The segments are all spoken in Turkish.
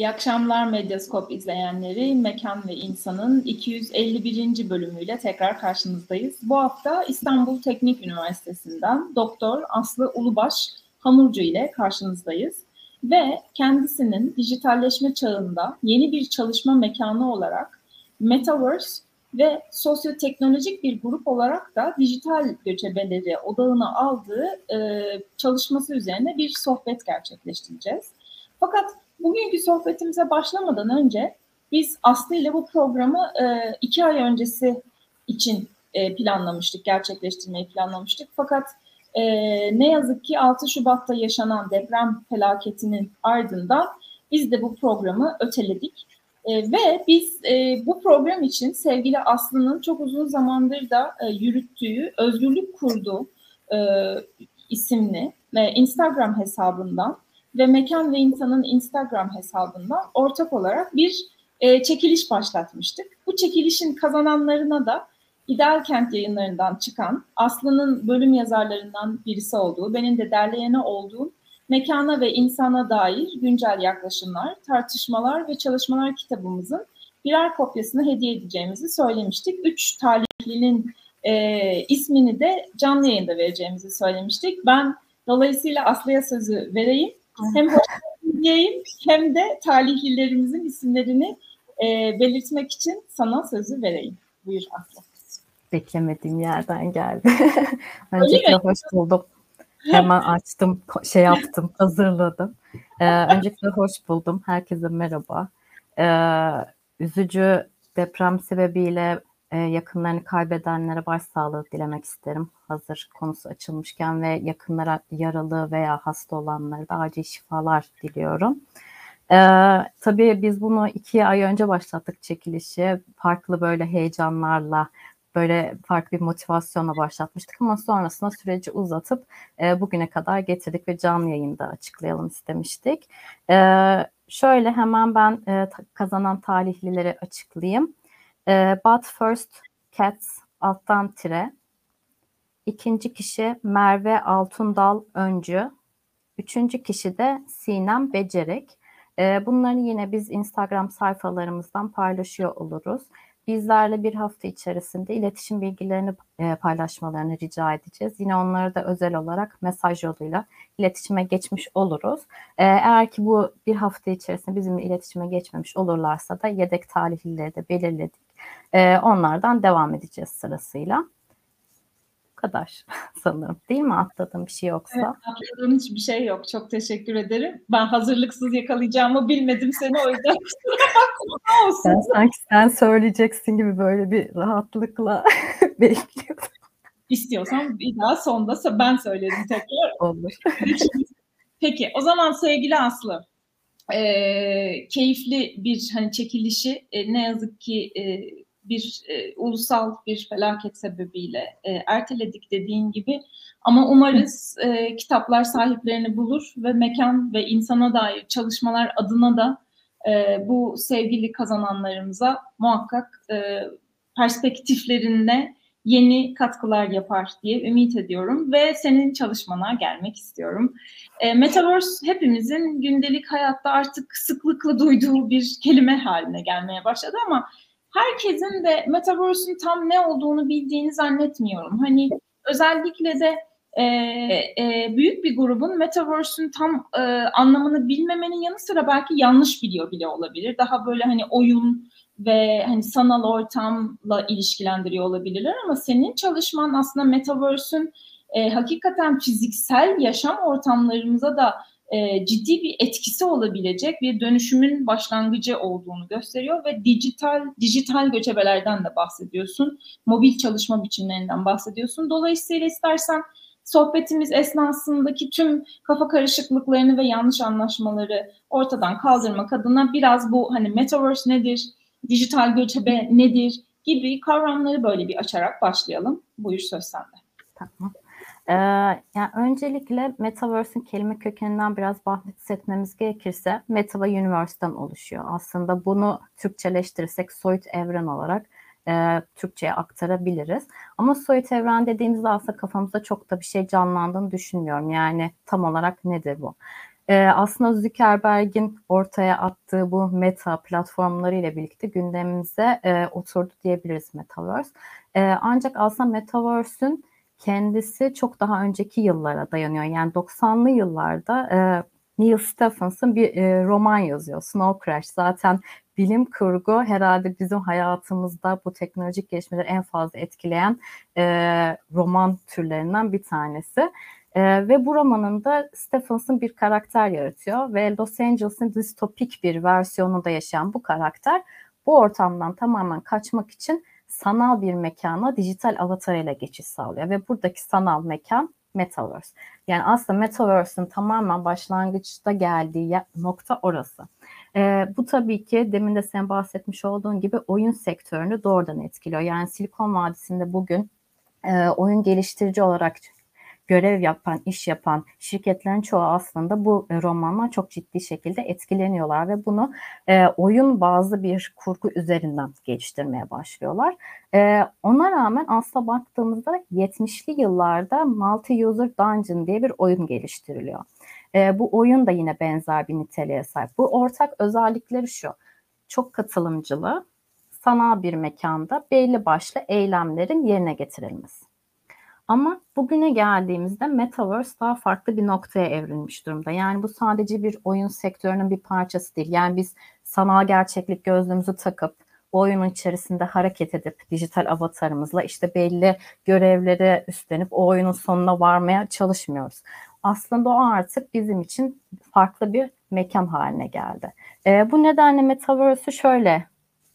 Akşamlar Medyaskop izleyenleri. Mekan ve İnsan'ın 251. bölümüyle tekrar karşınızdayız. Bu hafta İstanbul Teknik Üniversitesi'nden Doktor Aslı Ulubaş Hamurcu ile karşınızdayız. Ve kendisinin dijitalleşme çağında yeni bir çalışma mekanı olarak Metaverse ve sosyoteknolojik bir grup olarak da dijital göçebeleri odağına aldığı e, çalışması üzerine bir sohbet gerçekleştireceğiz. Fakat bugünkü sohbetimize başlamadan önce biz Aslı ile bu programı e, iki ay öncesi için e, planlamıştık, gerçekleştirmeyi planlamıştık. Fakat e, ne yazık ki 6 Şubat'ta yaşanan deprem felaketinin ardından biz de bu programı öteledik. E, ve biz e, bu program için sevgili Aslı'nın çok uzun zamandır da e, yürüttüğü Özgürlük Kurdu e, isimli ve Instagram hesabından ve Mekan ve İnsan'ın Instagram hesabından ortak olarak bir e, çekiliş başlatmıştık. Bu çekilişin kazananlarına da İdeal Kent yayınlarından çıkan Aslı'nın bölüm yazarlarından birisi olduğu, benim de derleyeni olduğum mekana ve insana dair güncel yaklaşımlar, tartışmalar ve çalışmalar kitabımızın birer kopyasını hediye edeceğimizi söylemiştik. Üç talihlinin e, ismini de canlı yayında vereceğimizi söylemiştik. Ben dolayısıyla Aslı'ya sözü vereyim. Hem diyeyim hem de talihlilerimizin isimlerini e, belirtmek için sana sözü vereyim. Buyur Aslı. Beklemediğim yerden geldi. Öncelikle hoş buldum. Hemen açtım, şey yaptım, hazırladım. Ee, öncelikle hoş buldum. Herkese merhaba. Ee, üzücü deprem sebebiyle e, yakınlarını kaybedenlere başsağlığı dilemek isterim. Hazır konusu açılmışken ve yakınlara yaralı veya hasta olanlara da acil şifalar diliyorum. Ee, tabii biz bunu iki ay önce başlattık çekilişi. Farklı böyle heyecanlarla, böyle farklı bir motivasyonla başlatmıştık ama sonrasında süreci uzatıp e, bugüne kadar getirdik ve canlı yayında açıklayalım istemiştik. E, şöyle hemen ben e, kazanan talihlileri açıklayayım. E, But First Cats alttan tire. İkinci kişi Merve Altundal Öncü. Üçüncü kişi de Sinem Becerek. E, bunları yine biz Instagram sayfalarımızdan paylaşıyor oluruz. Bizlerle bir hafta içerisinde iletişim bilgilerini e, paylaşmalarını rica edeceğiz. Yine onları da özel olarak mesaj yoluyla iletişime geçmiş oluruz. E, eğer ki bu bir hafta içerisinde bizimle iletişime geçmemiş olurlarsa da yedek talihlileri de belirledik. E, onlardan devam edeceğiz sırasıyla kadar sanırım. Değil mi atladığım bir şey yoksa? Evet, atladığım hiçbir şey yok. Çok teşekkür ederim. Ben hazırlıksız yakalayacağımı bilmedim seni o yüzden olsun. Ben sanki sen söyleyeceksin gibi böyle bir rahatlıkla bekliyordum. İstiyorsan bir daha sonda ben söylerim tekrar. Olur. Peki o zaman sevgili Aslı e, keyifli bir hani çekilişi e, ne yazık ki e, bir e, ulusal bir felaket sebebiyle e, erteledik dediğin gibi. Ama umarız e, kitaplar sahiplerini bulur ve mekan ve insana dair çalışmalar adına da e, bu sevgili kazananlarımıza muhakkak e, perspektiflerinde yeni katkılar yapar diye ümit ediyorum ve senin çalışmana gelmek istiyorum. E, Metaverse hepimizin gündelik hayatta artık sıklıkla duyduğu bir kelime haline gelmeye başladı ama herkesin de Metaverse'ün tam ne olduğunu bildiğini zannetmiyorum. Hani özellikle de e, e, büyük bir grubun Metaverse'ün tam e, anlamını bilmemenin yanı sıra belki yanlış biliyor bile olabilir. Daha böyle hani oyun ve hani sanal ortamla ilişkilendiriyor olabilirler ama senin çalışman aslında Metaverse'ün e, hakikaten fiziksel yaşam ortamlarımıza da e, ciddi bir etkisi olabilecek bir dönüşümün başlangıcı olduğunu gösteriyor ve dijital dijital göçebelerden de bahsediyorsun. Mobil çalışma biçimlerinden bahsediyorsun. Dolayısıyla istersen sohbetimiz esnasındaki tüm kafa karışıklıklarını ve yanlış anlaşmaları ortadan kaldırmak adına biraz bu hani metaverse nedir, dijital göçebe nedir gibi kavramları böyle bir açarak başlayalım. Buyur söz sende. Tamam. Ee, yani öncelikle Metaverse'in kelime kökeninden biraz bahsetmemiz gerekirse Meta ve Universe'den oluşuyor. Aslında bunu Türkçeleştirirsek soyut evren olarak e, Türkçe'ye aktarabiliriz. Ama soyut evren dediğimizde aslında kafamızda çok da bir şey canlandığını düşünmüyorum. Yani tam olarak nedir bu? E, aslında Zuckerberg'in ortaya attığı bu meta platformları ile birlikte gündemimize e, oturdu diyebiliriz Metaverse. E, ancak aslında Metaverse'ün kendisi çok daha önceki yıllara dayanıyor. Yani 90'lı yıllarda e, Neil Stephenson bir e, roman yazıyor. Snow Crash zaten bilim kurgu herhalde bizim hayatımızda bu teknolojik gelişmeleri en fazla etkileyen e, roman türlerinden bir tanesi. E, ve bu romanında Stephenson bir karakter yaratıyor ve Los Angeles'ın distopik bir versiyonunda yaşayan bu karakter bu ortamdan tamamen kaçmak için sanal bir mekana dijital avatar ile geçiş sağlıyor ve buradaki sanal mekan Metaverse. Yani aslında Metaverse'ın tamamen başlangıçta geldiği nokta orası. E, bu tabii ki demin de sen bahsetmiş olduğun gibi oyun sektörünü doğrudan etkiliyor. Yani Silikon Vadisi'nde bugün e, oyun geliştirici olarak görev yapan, iş yapan şirketlerin çoğu aslında bu e, romandan çok ciddi şekilde etkileniyorlar ve bunu e, oyun bazı bir kurgu üzerinden geliştirmeye başlıyorlar. E, ona rağmen aslında baktığımızda 70'li yıllarda Multi-User Dungeon diye bir oyun geliştiriliyor. E, bu oyun da yine benzer bir niteliğe sahip. Bu ortak özellikleri şu. Çok katılımcılı, sanal bir mekanda belli başlı eylemlerin yerine getirilmesi. Ama bugüne geldiğimizde Metaverse daha farklı bir noktaya evrilmiş durumda. Yani bu sadece bir oyun sektörünün bir parçası değil. Yani biz sanal gerçeklik gözlüğümüzü takıp oyunun içerisinde hareket edip dijital avatarımızla işte belli görevleri üstlenip o oyunun sonuna varmaya çalışmıyoruz. Aslında o artık bizim için farklı bir mekan haline geldi. E, bu nedenle Metaverse'ü şöyle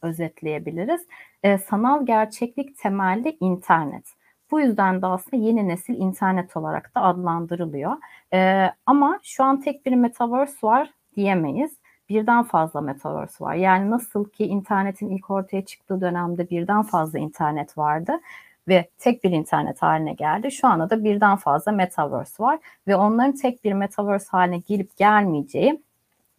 özetleyebiliriz. E, sanal gerçeklik temelli internet. Bu yüzden de aslında yeni nesil internet olarak da adlandırılıyor. E, ama şu an tek bir metaverse var diyemeyiz. Birden fazla metaverse var. Yani nasıl ki internetin ilk ortaya çıktığı dönemde birden fazla internet vardı ve tek bir internet haline geldi. Şu anda da birden fazla metaverse var ve onların tek bir metaverse haline gelip gelmeyeceği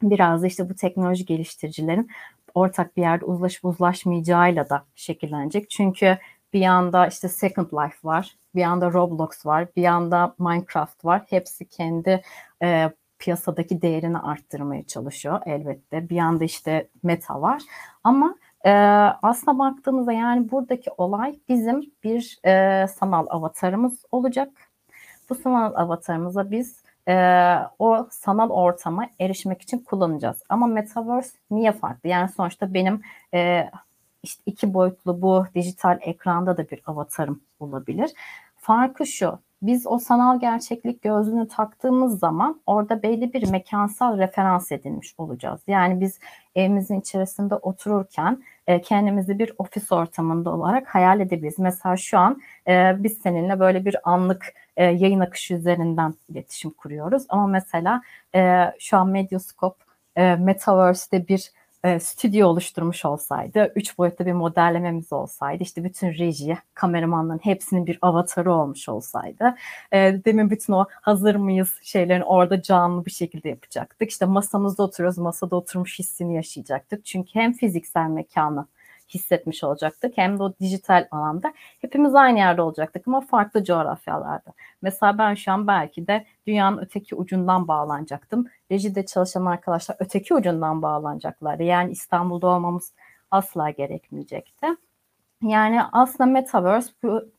biraz da işte bu teknoloji geliştiricilerin ortak bir yerde uzlaşıp uzlaşmayacağıyla da şekillenecek. Çünkü bir yanda işte Second Life var, bir yanda Roblox var, bir yanda Minecraft var. Hepsi kendi e, piyasadaki değerini arttırmaya çalışıyor elbette. Bir yanda işte Meta var. Ama e, aslına baktığımızda yani buradaki olay bizim bir e, sanal avatarımız olacak. Bu sanal avatarımıza biz e, o sanal ortama erişmek için kullanacağız. Ama Metaverse niye farklı? Yani sonuçta benim e, işte iki boyutlu bu dijital ekranda da bir avatarım olabilir. Farkı şu, biz o sanal gerçeklik gözlüğünü taktığımız zaman orada belli bir mekansal referans edilmiş olacağız. Yani biz evimizin içerisinde otururken e, kendimizi bir ofis ortamında olarak hayal edebiliriz. Mesela şu an e, biz seninle böyle bir anlık e, yayın akışı üzerinden iletişim kuruyoruz. Ama mesela şu an Medyascope e, Metaverse'de bir e, stüdyo oluşturmuş olsaydı, üç boyutlu bir modellememiz olsaydı, işte bütün reji, kameramanların hepsinin bir avatarı olmuş olsaydı, e, demin bütün o hazır mıyız şeylerin orada canlı bir şekilde yapacaktık. İşte masamızda oturuyoruz, masada oturmuş hissini yaşayacaktık. Çünkü hem fiziksel mekanı hissetmiş olacaktık. Hem de o dijital alanda hepimiz aynı yerde olacaktık ama farklı coğrafyalarda. Mesela ben şu an belki de dünyanın öteki ucundan bağlanacaktım. Rejide çalışan arkadaşlar öteki ucundan bağlanacaklardı. Yani İstanbul'da olmamız asla gerekmeyecekti. Yani aslında Metaverse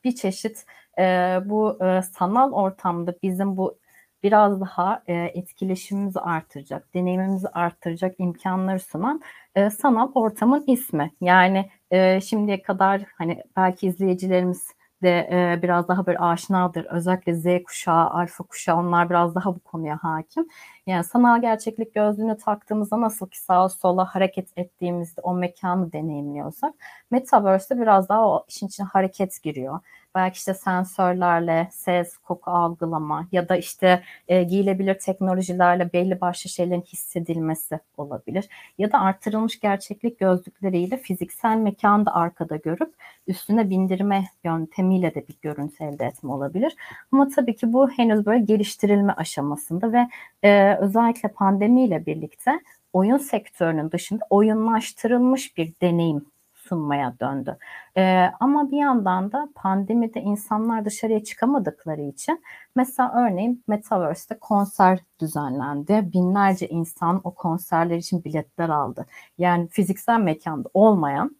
bir çeşit e, bu e, sanal ortamda bizim bu biraz daha e, etkileşimimizi artıracak, deneyimimizi artıracak imkanları sunan e, sanal ortamın ismi. Yani e, şimdiye kadar hani belki izleyicilerimiz de e, biraz daha böyle aşinadır. Özellikle Z kuşağı, alfa kuşağı onlar biraz daha bu konuya hakim. Yani sanal gerçeklik gözlüğünü taktığımızda nasıl ki sağa sola hareket ettiğimizde o mekanı deneyimliyorsak Metaverse'de biraz daha o işin içine hareket giriyor belki işte sensörlerle ses, koku algılama ya da işte e, giyilebilir teknolojilerle belli başlı şeylerin hissedilmesi olabilir. Ya da artırılmış gerçeklik gözlükleriyle fiziksel mekanı da arkada görüp üstüne bindirme yöntemiyle de bir görüntü elde etme olabilir. Ama tabii ki bu henüz böyle geliştirilme aşamasında ve e, özellikle pandemiyle birlikte oyun sektörünün dışında oyunlaştırılmış bir deneyim ısınmaya döndü. E, ama bir yandan da pandemide insanlar dışarıya çıkamadıkları için mesela örneğin Metaverse'de konser düzenlendi. Binlerce insan o konserler için biletler aldı. Yani fiziksel mekanda olmayan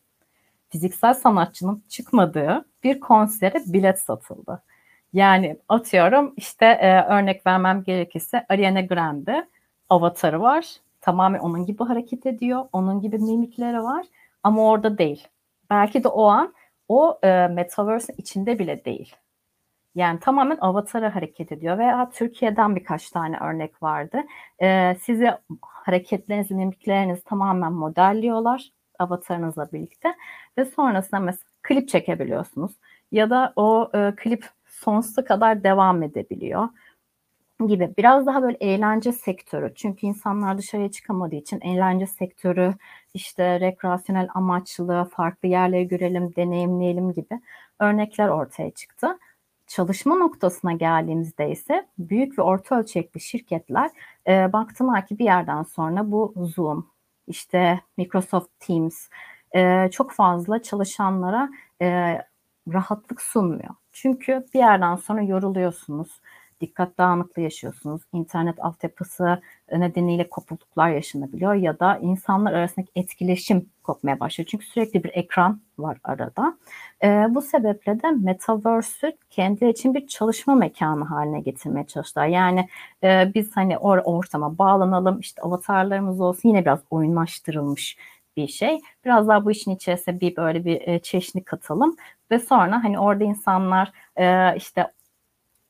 fiziksel sanatçının çıkmadığı bir konsere bilet satıldı. Yani atıyorum işte e, örnek vermem gerekirse Ariana Grande avatarı var. Tamamen onun gibi hareket ediyor. Onun gibi mimikleri var. Ama orada değil. Belki de o an o e, metaverse'in içinde bile değil. Yani tamamen avatara hareket ediyor. Veya Türkiye'den birkaç tane örnek vardı. E, sizi hareketlerinizi, mimiklerinizi tamamen modelliyorlar avatarınızla birlikte. Ve sonrasında mesela klip çekebiliyorsunuz. Ya da o e, klip sonsuza kadar devam edebiliyor gibi. Biraz daha böyle eğlence sektörü. Çünkü insanlar dışarıya çıkamadığı için eğlence sektörü, işte rekreasyonel amaçlı, farklı yerleri görelim, deneyimleyelim gibi örnekler ortaya çıktı. Çalışma noktasına geldiğimizde ise büyük ve orta ölçekli şirketler e, baktılar ki bir yerden sonra bu Zoom, işte Microsoft Teams e, çok fazla çalışanlara e, rahatlık sunmuyor. Çünkü bir yerden sonra yoruluyorsunuz. Dikkat dağınıklığı yaşıyorsunuz. İnternet altyapısı nedeniyle kopukluklar yaşanabiliyor ya da insanlar arasındaki etkileşim kopmaya başlıyor. Çünkü sürekli bir ekran var arada. E, bu sebeple de Metaverse'ü kendi için bir çalışma mekanı haline getirmeye çalıştılar. Yani e, biz hani or ortama bağlanalım, işte avatarlarımız olsun yine biraz oyunlaştırılmış bir şey. Biraz daha bu işin içerisine bir böyle bir e, çeşni katalım ve sonra hani orada insanlar e, işte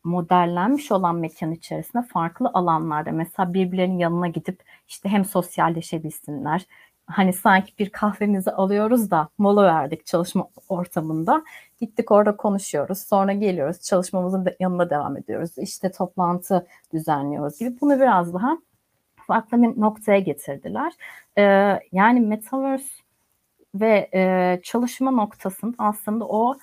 modellenmiş olan mekan içerisinde farklı alanlarda mesela birbirlerinin yanına gidip işte hem sosyalleşebilsinler. Hani sanki bir kahvemizi alıyoruz da mola verdik çalışma ortamında. Gittik orada konuşuyoruz. Sonra geliyoruz çalışmamızın yanına devam ediyoruz. İşte toplantı düzenliyoruz gibi. Bunu biraz daha farklı bir noktaya getirdiler. Ee, yani Metaverse ve e, çalışma noktasının aslında o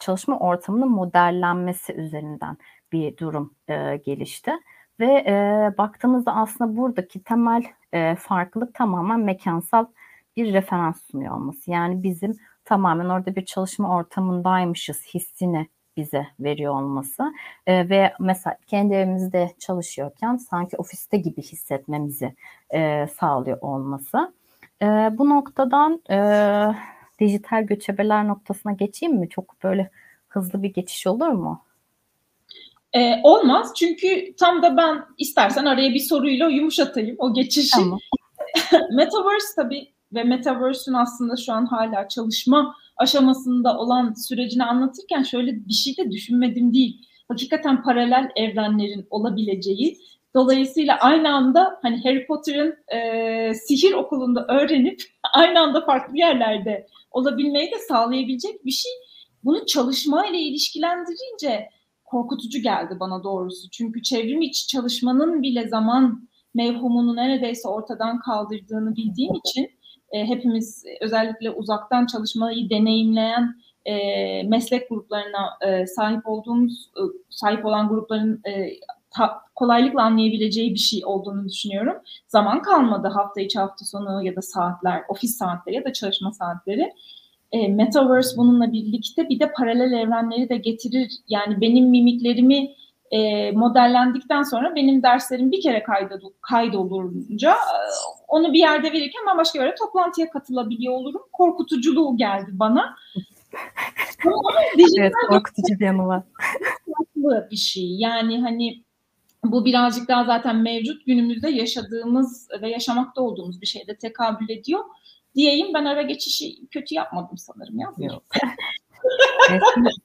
çalışma ortamının modellenmesi üzerinden bir durum e, gelişti. Ve e, baktığımızda aslında buradaki temel e, farklılık tamamen mekansal bir referans sunuyor olması. Yani bizim tamamen orada bir çalışma ortamındaymışız hissini bize veriyor olması e, ve mesela kendi evimizde çalışıyorken sanki ofiste gibi hissetmemizi e, sağlıyor olması. E, bu noktadan e, dijital göçebeler noktasına geçeyim mi? Çok böyle hızlı bir geçiş olur mu? Ee, olmaz çünkü tam da ben istersen araya bir soruyla yumuşatayım o geçişi. Tamam. Metaverse tabii ve Metaverse'ün aslında şu an hala çalışma aşamasında olan sürecini anlatırken şöyle bir şey de düşünmedim değil. Hakikaten paralel evrenlerin olabileceği. Dolayısıyla aynı anda hani Harry Potter'ın e, sihir okulunda öğrenip aynı anda farklı yerlerde olabilmeyi de sağlayabilecek bir şey. Bunu çalışmayla ilişkilendirince korkutucu geldi bana doğrusu. Çünkü çevrim içi çalışmanın bile zaman mevhumunu neredeyse ortadan kaldırdığını bildiğim için e, hepimiz özellikle uzaktan çalışmayı deneyimleyen e, meslek gruplarına e, sahip olduğumuz, e, sahip olan grupların e, kolaylıkla anlayabileceği bir şey olduğunu düşünüyorum. Zaman kalmadı hafta içi hafta sonu ya da saatler, ofis saatleri ya da çalışma saatleri. E, Metaverse bununla birlikte bir de paralel evrenleri de getirir. Yani benim mimiklerimi e, modellendikten sonra benim derslerim bir kere kaydol kaydolunca e, onu bir yerde verirken ben başka bir yere toplantıya katılabiliyor olurum. Korkutuculuğu geldi bana. Evet, korkutucu bir yanı var. Bir şey. Yani hani bu birazcık daha zaten mevcut günümüzde yaşadığımız ve yaşamakta olduğumuz bir şeyde tekabül ediyor. Diyeyim ben ara geçişi kötü yapmadım sanırım ya. Yok.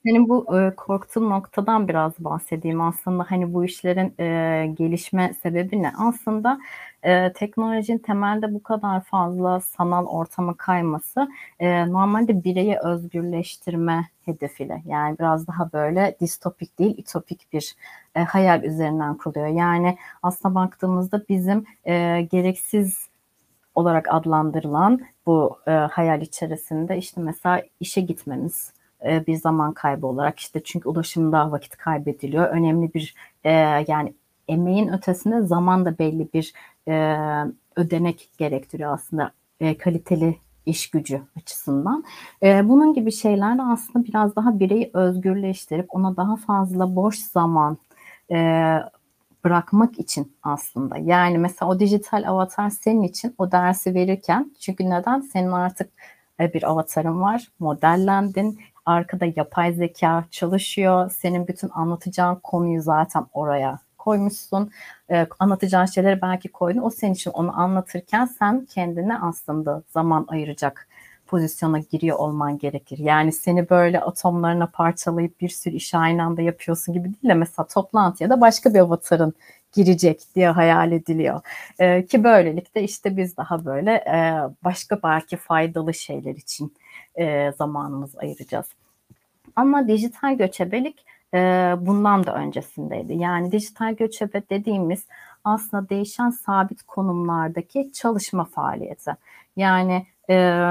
senin bu e, korktuğun noktadan biraz bahsedeyim. Aslında hani bu işlerin e, gelişme sebebi ne? Aslında e, teknolojinin temelde bu kadar fazla sanal ortama kayması e, normalde bireyi özgürleştirme hedefiyle yani biraz daha böyle distopik değil ütopik bir e, hayal üzerinden kuruluyor. Yani aslında baktığımızda bizim e, gereksiz olarak adlandırılan bu e, hayal içerisinde işte mesela işe gitmemiz, e, bir zaman kaybı olarak işte çünkü ulaşımda vakit kaybediliyor. Önemli bir e, yani emeğin ötesinde zaman da belli bir e, ödenek gerektiriyor aslında. E, kaliteli iş gücü açısından. E, bunun gibi şeyler de aslında biraz daha bireyi özgürleştirip ona daha fazla boş zaman e, bırakmak için aslında. Yani mesela o dijital avatar senin için o dersi verirken çünkü neden? Senin artık e, bir avatarın var, modellendin, arkada yapay zeka çalışıyor, senin bütün anlatacağın konuyu zaten oraya koymuşsun. Ee, anlatacağın şeyleri belki koydun. O senin için onu anlatırken sen kendine aslında zaman ayıracak pozisyona giriyor olman gerekir. Yani seni böyle atomlarına parçalayıp bir sürü iş aynı anda yapıyorsun gibi değil de mesela toplantıya da başka bir avatarın girecek diye hayal ediliyor. Ee, ki böylelikle işte biz daha böyle e, başka belki faydalı şeyler için e, zamanımız ayıracağız. Ama dijital göçebelik e, bundan da öncesindeydi. Yani dijital göçebe dediğimiz aslında değişen sabit konumlardaki çalışma faaliyeti. Yani e,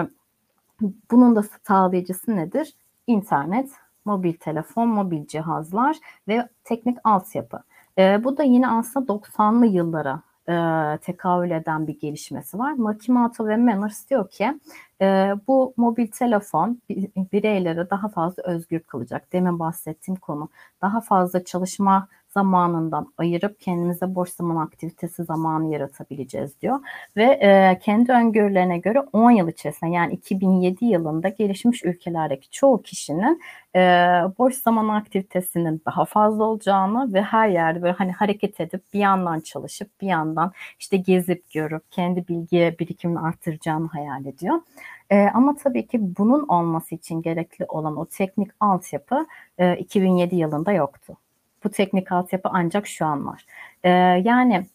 bunun da sağlayıcısı nedir? İnternet, mobil telefon, mobil cihazlar ve teknik altyapı. E, bu da yine aslında 90'lı yıllara e, tekabül eden bir gelişmesi var. Makimoto ve Manners diyor ki e, bu mobil telefon bireylere daha fazla özgür kılacak. Demin bahsettiğim konu daha fazla çalışma zamanından ayırıp kendimize boş zaman aktivitesi zamanı yaratabileceğiz diyor. Ve e, kendi öngörülerine göre 10 yıl içerisinde yani 2007 yılında gelişmiş ülkelerdeki çoğu kişinin e, boş zaman aktivitesinin daha fazla olacağını ve her yerde böyle hani hareket edip bir yandan çalışıp bir yandan işte gezip görüp kendi bilgi birikimini arttıracağını hayal ediyor. E, ama tabii ki bunun olması için gerekli olan o teknik altyapı e, 2007 yılında yoktu. Bu teknik altyapı ancak şu an var. E, yani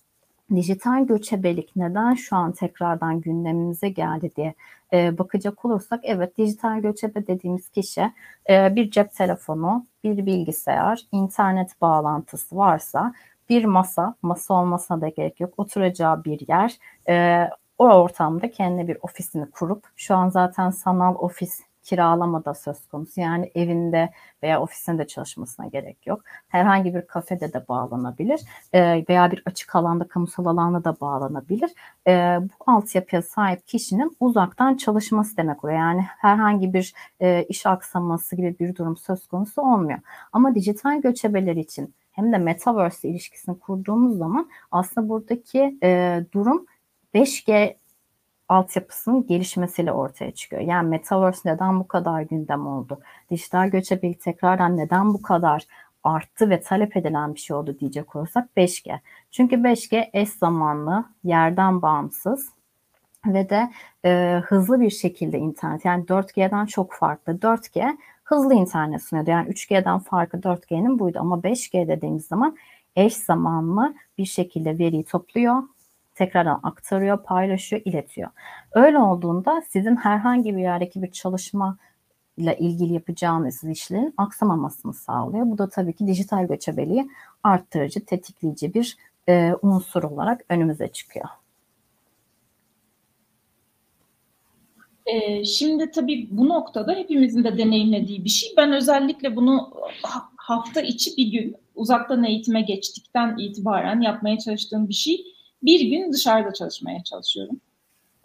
dijital göçebelik neden şu an tekrardan gündemimize geldi diye e, bakacak olursak evet dijital göçebe dediğimiz kişi e, bir cep telefonu, bir bilgisayar, internet bağlantısı varsa bir masa, masa olmasına da gerek yok, oturacağı bir yer, e, o ortamda kendi bir ofisini kurup şu an zaten sanal ofis kiralama da söz konusu. Yani evinde veya ofisinde çalışmasına gerek yok. Herhangi bir kafede de bağlanabilir e, veya bir açık alanda, kamusal alanda da bağlanabilir. E, bu altyapıya sahip kişinin uzaktan çalışması demek oluyor. Yani herhangi bir e, iş aksaması gibi bir durum söz konusu olmuyor. Ama dijital göçebeler için hem de Metaverse ilişkisini kurduğumuz zaman aslında buradaki e, durum 5G altyapısının gelişmesiyle ortaya çıkıyor. Yani Metaverse neden bu kadar gündem oldu? Dijital göçebelik tekrardan neden bu kadar arttı ve talep edilen bir şey oldu diyecek olursak 5G. Çünkü 5G eş zamanlı, yerden bağımsız ve de e, hızlı bir şekilde internet. Yani 4G'den çok farklı. 4G hızlı internet sunuyordu. Yani 3G'den farkı 4G'nin buydu ama 5G dediğimiz zaman eş zamanlı bir şekilde veriyi topluyor, tekrardan aktarıyor, paylaşıyor, iletiyor. Öyle olduğunda sizin herhangi bir yerdeki bir çalışma ile ilgili yapacağınız işlerin aksamamasını sağlıyor. Bu da tabii ki dijital göçebeliği arttırıcı, tetikleyici bir e, unsur olarak önümüze çıkıyor. E, şimdi tabii bu noktada hepimizin de deneyimlediği bir şey. Ben özellikle bunu hafta içi bir gün uzaktan eğitime geçtikten itibaren yapmaya çalıştığım bir şey bir gün dışarıda çalışmaya çalışıyorum.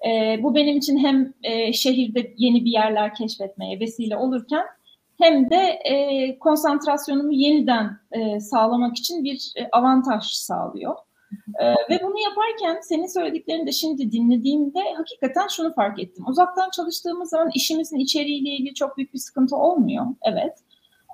E, bu benim için hem e, şehirde yeni bir yerler keşfetmeye vesile olurken hem de e, konsantrasyonumu yeniden e, sağlamak için bir e, avantaj sağlıyor. E, ve bunu yaparken senin söylediklerini de şimdi dinlediğimde hakikaten şunu fark ettim. Uzaktan çalıştığımız zaman işimizin içeriğiyle ilgili çok büyük bir sıkıntı olmuyor. Evet.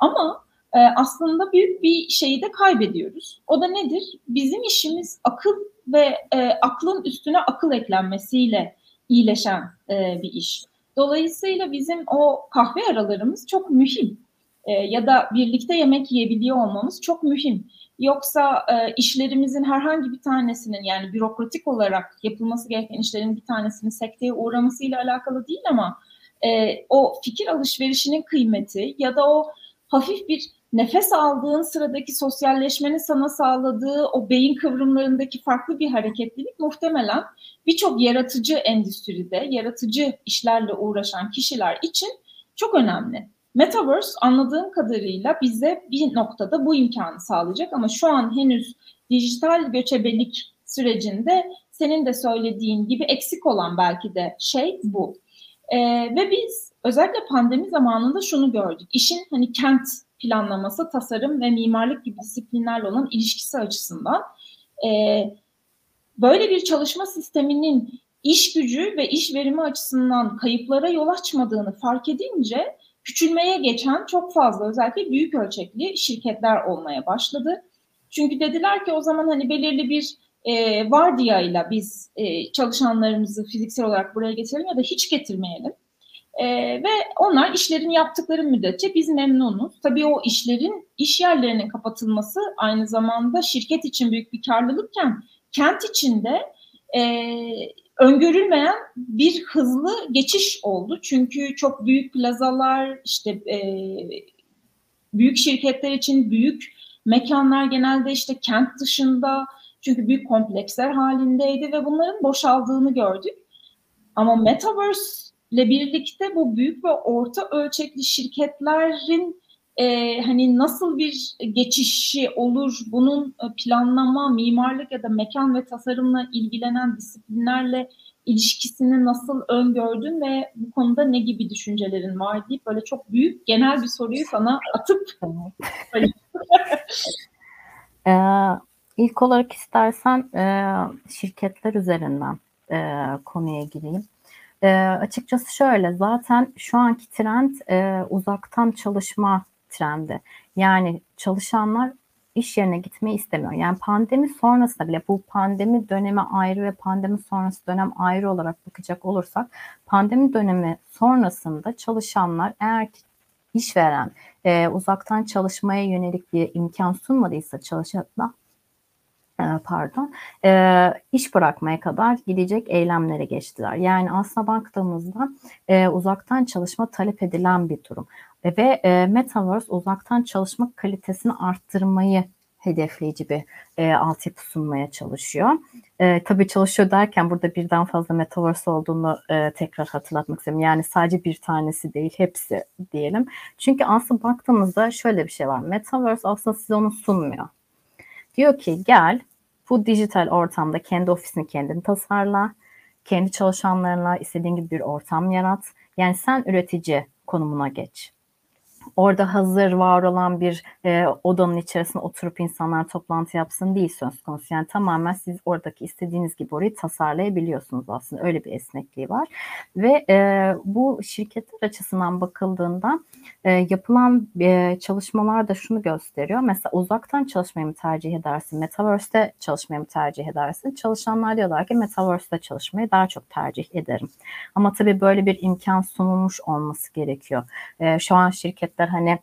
Ama e, aslında büyük bir şeyi de kaybediyoruz. O da nedir? Bizim işimiz akıl ve e, aklın üstüne akıl eklenmesiyle iyileşen e, bir iş. Dolayısıyla bizim o kahve aralarımız çok mühim. E, ya da birlikte yemek yiyebiliyor olmamız çok mühim. Yoksa e, işlerimizin herhangi bir tanesinin yani bürokratik olarak yapılması gereken işlerin bir tanesinin sekteye uğramasıyla alakalı değil ama e, o fikir alışverişinin kıymeti ya da o hafif bir nefes aldığın sıradaki sosyalleşmenin sana sağladığı o beyin kıvrımlarındaki farklı bir hareketlilik muhtemelen birçok yaratıcı endüstride, yaratıcı işlerle uğraşan kişiler için çok önemli. Metaverse anladığım kadarıyla bize bir noktada bu imkanı sağlayacak ama şu an henüz dijital göçebelik sürecinde senin de söylediğin gibi eksik olan belki de şey bu. E, ve biz özellikle pandemi zamanında şunu gördük. İşin hani kent planlaması, tasarım ve mimarlık gibi disiplinlerle olan ilişkisi açısından e, böyle bir çalışma sisteminin iş gücü ve iş verimi açısından kayıplara yol açmadığını fark edince küçülmeye geçen çok fazla özellikle büyük ölçekli şirketler olmaya başladı. Çünkü dediler ki o zaman hani belirli bir e, vardiyayla biz e, çalışanlarımızı fiziksel olarak buraya getirelim ya da hiç getirmeyelim. E, ve onlar işlerini yaptıkları müddetçe biz memnunuz. Tabii o işlerin, iş yerlerinin kapatılması aynı zamanda şirket için büyük bir karlılıkken kent içinde e, öngörülmeyen bir hızlı geçiş oldu. Çünkü çok büyük plazalar, işte e, büyük şirketler için büyük mekanlar genelde işte kent dışında çünkü büyük kompleksler halindeydi ve bunların boşaldığını gördük. Ama Metaverse birlikte bu büyük ve orta ölçekli şirketlerin e, hani nasıl bir geçişi olur, bunun e, planlama, mimarlık ya da mekan ve tasarımla ilgilenen disiplinlerle ilişkisini nasıl öngördün ve bu konuda ne gibi düşüncelerin var deyip böyle çok büyük genel bir soruyu sana atıp ee, ilk olarak istersen e, şirketler üzerinden e, konuya gireyim. E, açıkçası şöyle zaten şu anki trend e, uzaktan çalışma trendi. Yani çalışanlar iş yerine gitmeyi istemiyor. Yani pandemi sonrasında bile bu pandemi dönemi ayrı ve pandemi sonrası dönem ayrı olarak bakacak olursak pandemi dönemi sonrasında çalışanlar eğer ki işveren e, uzaktan çalışmaya yönelik bir imkan sunmadıysa çalışanlar e, pardon e, iş bırakmaya kadar gidecek eylemlere geçtiler. Yani aslına baktığımızda e, uzaktan çalışma talep edilen bir durum. Ve e, Metaverse uzaktan çalışma kalitesini arttırmayı hedefleyici bir e, altyapı sunmaya çalışıyor. E, tabii çalışıyor derken burada birden fazla Metaverse olduğunu e, tekrar hatırlatmak istiyorum. Yani sadece bir tanesi değil, hepsi diyelim. Çünkü aslında baktığımızda şöyle bir şey var. Metaverse aslında size onu sunmuyor. Diyor ki gel bu dijital ortamda kendi ofisini kendin tasarla, kendi çalışanlarına istediğin gibi bir ortam yarat. Yani sen üretici konumuna geç orada hazır var olan bir e, odanın içerisinde oturup insanlar toplantı yapsın değil söz konusu. Yani tamamen siz oradaki istediğiniz gibi orayı tasarlayabiliyorsunuz aslında. Öyle bir esnekliği var. Ve e, bu şirketler açısından bakıldığında e, yapılan e, çalışmalar da şunu gösteriyor. Mesela uzaktan çalışmayı mı tercih edersin? Metaverse'de çalışmayı mı tercih edersin? Çalışanlar diyorlar ki Metaverse'de çalışmayı daha çok tercih ederim. Ama tabii böyle bir imkan sunulmuş olması gerekiyor. E, şu an şirketler hani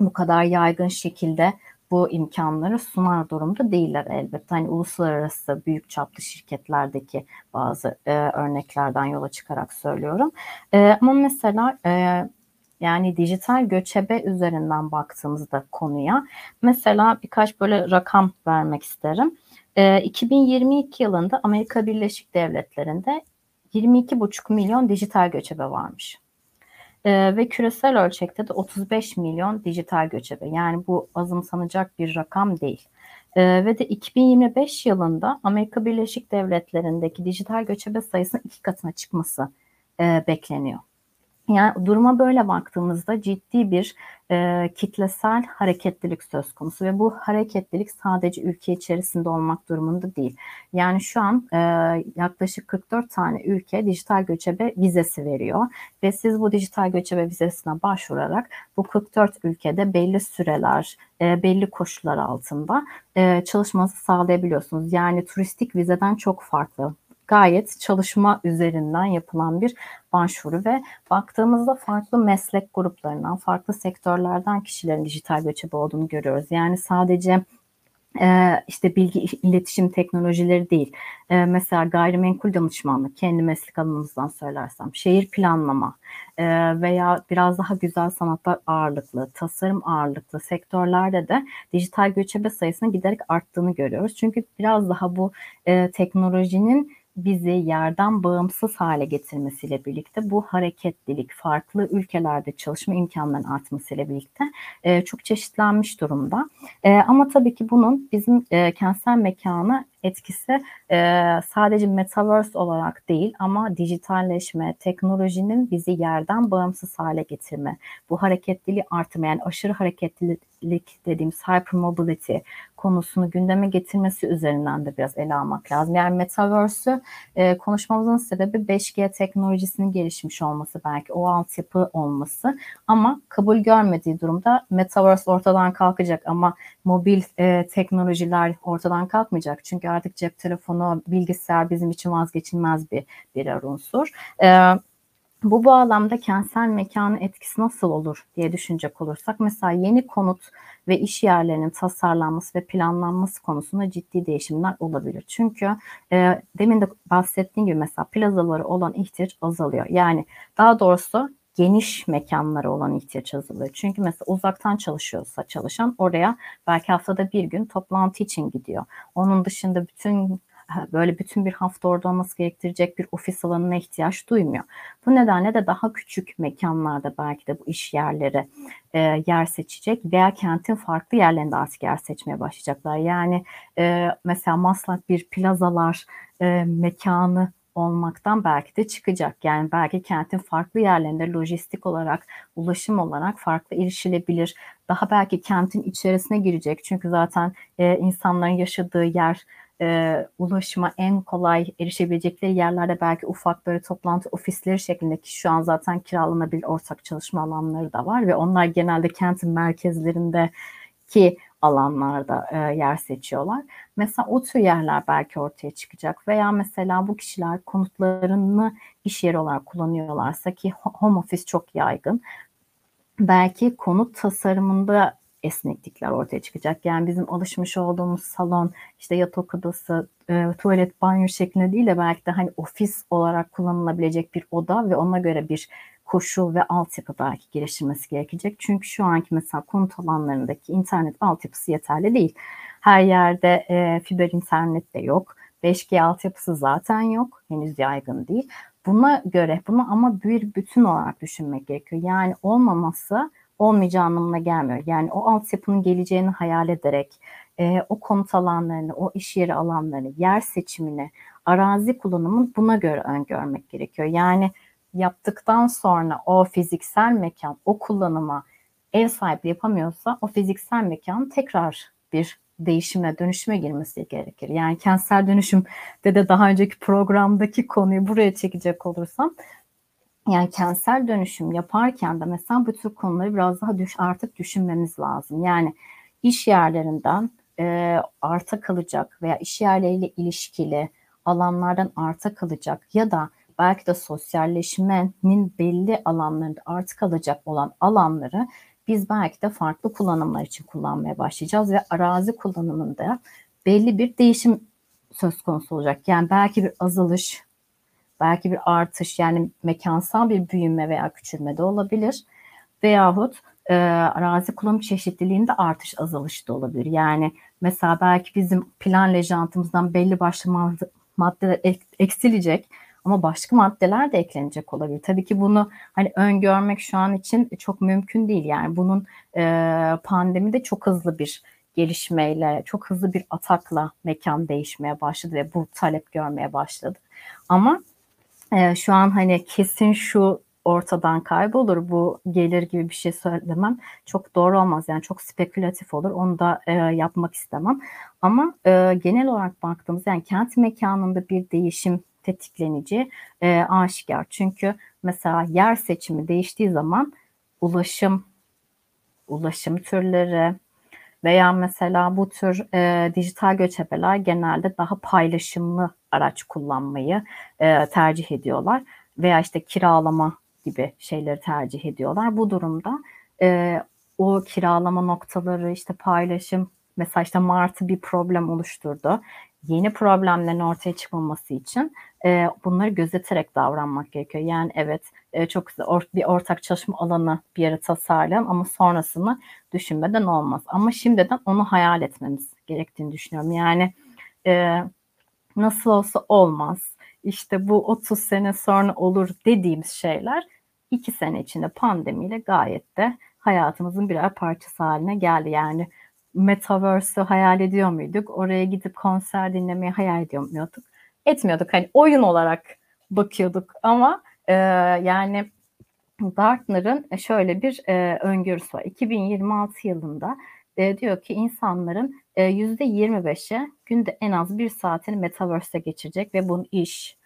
bu kadar yaygın şekilde bu imkanları sunar durumda değiller elbette. Hani uluslararası büyük çaplı şirketlerdeki bazı e, örneklerden yola çıkarak söylüyorum. E, ama mesela e, yani dijital göçebe üzerinden baktığımızda konuya mesela birkaç böyle rakam vermek isterim. E, 2022 yılında Amerika Birleşik Devletleri'nde 22,5 milyon dijital göçebe varmış. E, ve küresel ölçekte de 35 milyon dijital göçebe. Yani bu azımsanacak bir rakam değil. E, ve de 2025 yılında Amerika Birleşik Devletleri'ndeki dijital göçebe sayısının iki katına çıkması e, bekleniyor. Yani duruma böyle baktığımızda ciddi bir e, kitlesel hareketlilik söz konusu ve bu hareketlilik sadece ülke içerisinde olmak durumunda değil. Yani şu an e, yaklaşık 44 tane ülke dijital göçebe vizesi veriyor ve siz bu dijital göçebe vizesine başvurarak bu 44 ülkede belli süreler, e, belli koşullar altında e, çalışmanızı sağlayabiliyorsunuz. Yani turistik vizeden çok farklı gayet çalışma üzerinden yapılan bir başvuru ve baktığımızda farklı meslek gruplarından, farklı sektörlerden kişilerin dijital göçebe olduğunu görüyoruz. Yani sadece e, işte bilgi iletişim teknolojileri değil. E, mesela gayrimenkul danışmanlık kendi meslek alanımızdan söylersem şehir planlama e, veya biraz daha güzel sanatlar ağırlıklı, tasarım ağırlıklı sektörlerde de dijital göçebe sayısının giderek arttığını görüyoruz. Çünkü biraz daha bu teknolojinin bizi yerden bağımsız hale getirmesiyle birlikte bu hareketlilik farklı ülkelerde çalışma imkanlarının artmasıyla birlikte e, çok çeşitlenmiş durumda. E, ama tabii ki bunun bizim e, kentsel mekanı etkisi e, sadece metaverse olarak değil ama dijitalleşme, teknolojinin bizi yerden bağımsız hale getirme, bu hareketliliği artırma yani aşırı hareketlilik dediğimiz hypermobility konusunu gündeme getirmesi üzerinden de biraz ele almak lazım. Yani metaverse'ü e, konuşmamızın sebebi 5G teknolojisinin gelişmiş olması belki o altyapı olması ama kabul görmediği durumda metaverse ortadan kalkacak ama mobil e, teknolojiler ortadan kalkmayacak. Çünkü artık cep telefonu, bilgisayar bizim için vazgeçilmez bir birer unsur. E, bu bağlamda kentsel mekanın etkisi nasıl olur diye düşünecek olursak mesela yeni konut ve iş yerlerinin tasarlanması ve planlanması konusunda ciddi değişimler olabilir. Çünkü e, demin de bahsettiğim gibi mesela plazaları olan ihtiyaç azalıyor. Yani daha doğrusu geniş mekanlara olan ihtiyaç azalıyor. Çünkü mesela uzaktan çalışıyorsa çalışan oraya belki haftada bir gün toplantı için gidiyor. Onun dışında bütün böyle bütün bir hafta orada olması gerektirecek bir ofis alanına ihtiyaç duymuyor. Bu nedenle de daha küçük mekanlarda belki de bu iş yerleri e, yer seçecek veya kentin farklı yerlerinde artık yer seçmeye başlayacaklar. Yani e, mesela Maslak bir plazalar e, mekanı olmaktan belki de çıkacak. Yani belki kentin farklı yerlerinde lojistik olarak, ulaşım olarak farklı erişilebilir. Daha belki kentin içerisine girecek. Çünkü zaten e, insanların yaşadığı yer e, ulaşıma en kolay erişebilecekleri yerlerde belki ufak böyle toplantı ofisleri şeklindeki şu an zaten kiralanabilir ortak çalışma alanları da var ve onlar genelde kentin merkezlerindeki alanlarda e, yer seçiyorlar. Mesela o tür yerler belki ortaya çıkacak veya mesela bu kişiler konutlarını iş yeri olarak kullanıyorlarsa ki home office çok yaygın. Belki konut tasarımında esneklikler ortaya çıkacak. Yani bizim alışmış olduğumuz salon, işte yatak odası, e, tuvalet, banyo şeklinde değil de belki de hani ofis olarak kullanılabilecek bir oda ve ona göre bir koşul ve altyapı belki geliştirmesi gerekecek. Çünkü şu anki mesela konut alanlarındaki internet altyapısı yeterli değil. Her yerde e, fiber internet de yok. 5G altyapısı zaten yok. Henüz yaygın değil. Buna göre bunu ama bir bütün olarak düşünmek gerekiyor. Yani olmaması olmayacağı anlamına gelmiyor. Yani o altyapının geleceğini hayal ederek e, o konut alanlarını, o iş yeri alanlarını, yer seçimini, arazi kullanımını buna göre öngörmek gerekiyor. Yani yaptıktan sonra o fiziksel mekan o kullanıma ev sahipliği yapamıyorsa o fiziksel mekan tekrar bir değişime, dönüşüme girmesi gerekir. Yani kentsel dönüşüm de de daha önceki programdaki konuyu buraya çekecek olursam yani kentsel dönüşüm yaparken de mesela bu tür konuları biraz daha düş, artık düşünmemiz lazım. Yani iş yerlerinden e, arta kalacak veya iş yerleriyle ilişkili alanlardan arta kalacak ya da belki de sosyalleşmenin belli alanlarında artık kalacak olan alanları biz belki de farklı kullanımlar için kullanmaya başlayacağız ve arazi kullanımında belli bir değişim söz konusu olacak. Yani belki bir azalış, belki bir artış yani mekansal bir büyüme veya küçülme de olabilir. Veyahut e, arazi kullanım çeşitliliğinde artış azalış da olabilir. Yani mesela belki bizim plan lejantımızdan belli başlı maddeler eksilecek ama başka maddeler de eklenecek olabilir. Tabii ki bunu hani öngörmek şu an için çok mümkün değil. Yani bunun e, pandemide çok hızlı bir gelişmeyle, çok hızlı bir atakla mekan değişmeye başladı ve bu talep görmeye başladı. Ama e, şu an hani kesin şu ortadan kaybolur. Bu gelir gibi bir şey söylemem. Çok doğru olmaz. Yani çok spekülatif olur. Onu da e, yapmak istemem. Ama e, genel olarak baktığımız yani kent mekanında bir değişim tetiklenici e, aşikar. Çünkü mesela yer seçimi değiştiği zaman ulaşım ulaşım türleri veya mesela bu tür e, dijital göçebeler genelde daha paylaşımlı araç kullanmayı e, tercih ediyorlar veya işte kiralama gibi şeyleri tercih ediyorlar. Bu durumda e, o kiralama noktaları işte paylaşım mesela işte Martı bir problem oluşturdu. Yeni problemlerin ortaya çıkmaması için e, bunları gözeterek davranmak gerekiyor. Yani evet e, çok güzel or, bir ortak çalışma alanı bir yere tasarlayalım ama sonrasını düşünmeden olmaz. Ama şimdiden onu hayal etmemiz gerektiğini düşünüyorum. Yani e, nasıl olsa olmaz. İşte bu 30 sene sonra olur dediğimiz şeyler iki sene içinde pandemiyle gayet de hayatımızın birer parçası haline geldi. Yani Metaverse'ü hayal ediyor muyduk? Oraya gidip konser dinlemeyi hayal ediyor muyduk? Etmiyorduk. Hani oyun olarak bakıyorduk ama e, yani Gartner'ın şöyle bir e, öngörüsü var. 2026 yılında e, diyor ki insanların e, %25'i günde en az bir saatini Metaverse'de geçirecek ve bunu iş,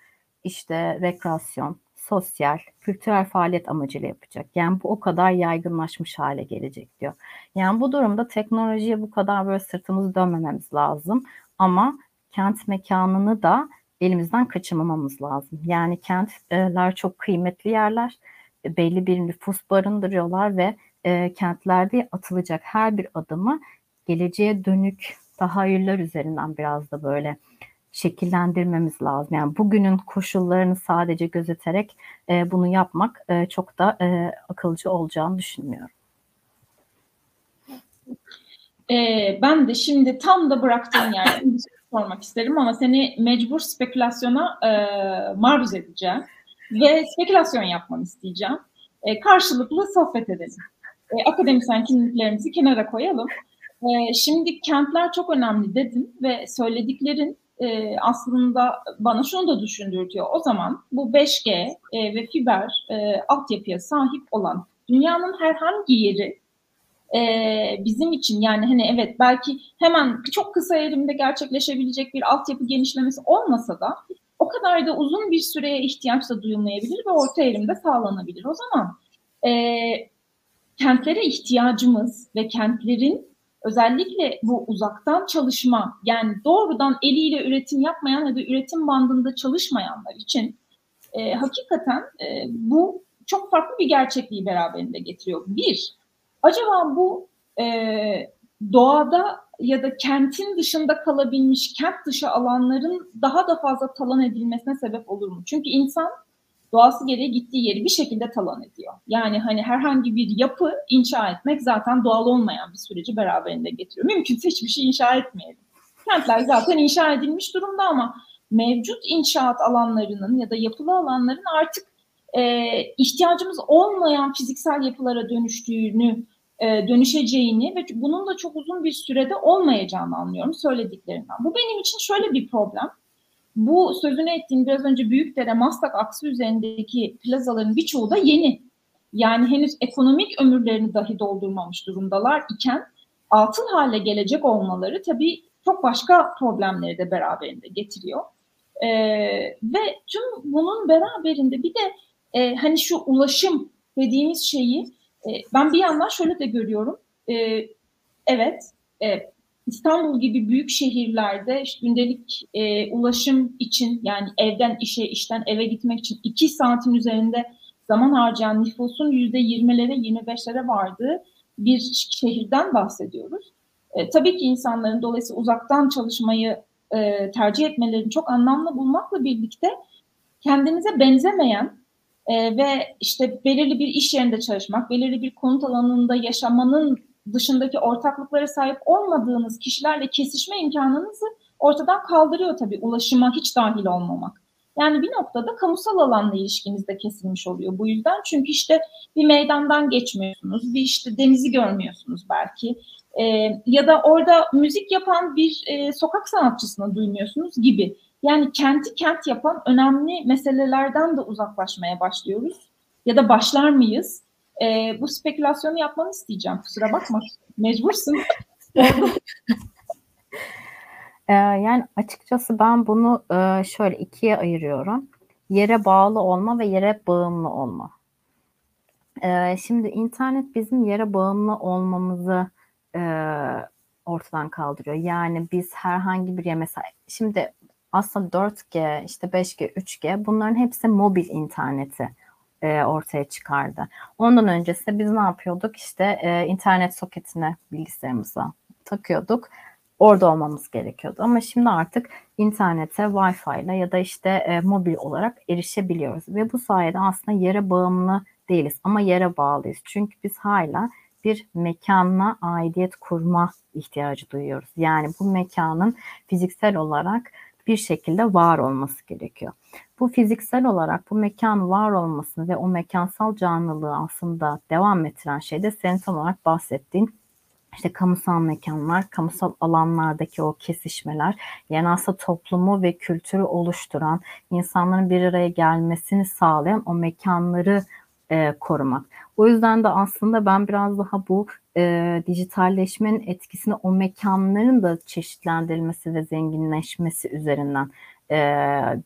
işte rekreasyon, sosyal, kültürel faaliyet amacıyla yapacak. Yani bu o kadar yaygınlaşmış hale gelecek diyor. Yani bu durumda teknolojiye bu kadar böyle sırtımızı dönmememiz lazım ama kent mekanını da elimizden kaçırmamamız lazım. Yani kentler çok kıymetli yerler, belli bir nüfus barındırıyorlar ve e, kentlerde atılacak her bir adımı geleceğe dönük tahayyüller üzerinden biraz da böyle şekillendirmemiz lazım. Yani bugünün koşullarını sadece gözeterek e, bunu yapmak e, çok da e, akılcı olacağını düşünmüyorum. Ee, ben de şimdi tam da bıraktığın yerde bir şey sormak isterim ama seni mecbur spekülasyona e, maruz edeceğim ve spekülasyon yapmanı isteyeceğim. E, karşılıklı sohbet edelim. E, akademisyen kimliklerimizi kenara koyalım. E, şimdi kentler çok önemli dedin ve söylediklerin e, aslında bana şunu da düşündürtüyor. O zaman bu 5G e, ve fiber e, altyapıya sahip olan dünyanın herhangi yeri e, bizim için yani hani evet belki hemen çok kısa erimde gerçekleşebilecek bir altyapı genişlemesi olmasa da o kadar da uzun bir süreye ihtiyaç da duyulmayabilir ve orta erimde sağlanabilir. O zaman e, kentlere ihtiyacımız ve kentlerin özellikle bu uzaktan çalışma yani doğrudan eliyle üretim yapmayan ya da üretim bandında çalışmayanlar için e, hakikaten e, bu çok farklı bir gerçekliği beraberinde getiriyor. Bir, acaba bu e, doğada ya da kentin dışında kalabilmiş kent dışı alanların daha da fazla talan edilmesine sebep olur mu? Çünkü insan doğası gereği gittiği yeri bir şekilde talan ediyor. Yani hani herhangi bir yapı inşa etmek zaten doğal olmayan bir süreci beraberinde getiriyor. Mümkünse hiçbir şey inşa etmeyelim. Kentler zaten inşa edilmiş durumda ama mevcut inşaat alanlarının ya da yapılı alanların artık e, ihtiyacımız olmayan fiziksel yapılara dönüştüğünü, e, dönüşeceğini ve bunun da çok uzun bir sürede olmayacağını anlıyorum söylediklerinden. Bu benim için şöyle bir problem bu sözünü ettiğim biraz önce Büyükdere, Maslak aksı üzerindeki plazaların birçoğu da yeni. Yani henüz ekonomik ömürlerini dahi doldurmamış durumdalar iken atıl hale gelecek olmaları tabii çok başka problemleri de beraberinde getiriyor. Ee, ve tüm bunun beraberinde bir de e, hani şu ulaşım dediğimiz şeyi e, ben bir yandan şöyle de görüyorum. E, evet, e, İstanbul gibi büyük şehirlerde işte gündelik e, ulaşım için yani evden işe, işten eve gitmek için iki saatin üzerinde zaman harcayan nüfusun yüzde yirmilere, yirmi beşlere vardığı bir şehirden bahsediyoruz. E, tabii ki insanların dolayısıyla uzaktan çalışmayı e, tercih etmelerini çok anlamlı bulmakla birlikte kendinize benzemeyen e, ve işte belirli bir iş yerinde çalışmak, belirli bir konut alanında yaşamanın dışındaki ortaklıklara sahip olmadığınız kişilerle kesişme imkanınızı ortadan kaldırıyor tabii ulaşıma hiç dahil olmamak. Yani bir noktada kamusal alanla ilişkiniz de kesilmiş oluyor bu yüzden. Çünkü işte bir meydandan geçmiyorsunuz, bir işte denizi görmüyorsunuz belki. Ee, ya da orada müzik yapan bir e, sokak sanatçısını duymuyorsunuz gibi. Yani kenti kent yapan önemli meselelerden de uzaklaşmaya başlıyoruz. Ya da başlar mıyız? E, bu spekülasyonu yapmanı isteyeceğim. Kusura bakma. Mecbursun. Ee, yani açıkçası ben bunu e, şöyle ikiye ayırıyorum. Yere bağlı olma ve yere bağımlı olma. Ee, şimdi internet bizim yere bağımlı olmamızı e, ortadan kaldırıyor. Yani biz herhangi bir yer mesela şimdi aslında 4G, işte 5G, 3G bunların hepsi mobil interneti e, ortaya çıkardı. Ondan öncesinde biz ne yapıyorduk? İşte e, internet soketine bilgisayarımıza takıyorduk. Orada olmamız gerekiyordu. Ama şimdi artık internete Wi-Fi ile ya da işte e, mobil olarak erişebiliyoruz. Ve bu sayede aslında yere bağımlı değiliz ama yere bağlıyız. Çünkü biz hala bir mekanla aidiyet kurma ihtiyacı duyuyoruz. Yani bu mekanın fiziksel olarak bir şekilde var olması gerekiyor. Bu fiziksel olarak bu mekan var olmasını ve o mekansal canlılığı aslında devam ettiren şey de senin tam olarak bahsettiğin işte kamusal mekanlar, kamusal alanlardaki o kesişmeler, yani aslında toplumu ve kültürü oluşturan, insanların bir araya gelmesini sağlayan o mekanları e, korumak. O yüzden de aslında ben biraz daha bu e, dijitalleşmenin etkisini o mekanların da çeşitlendirilmesi ve zenginleşmesi üzerinden e,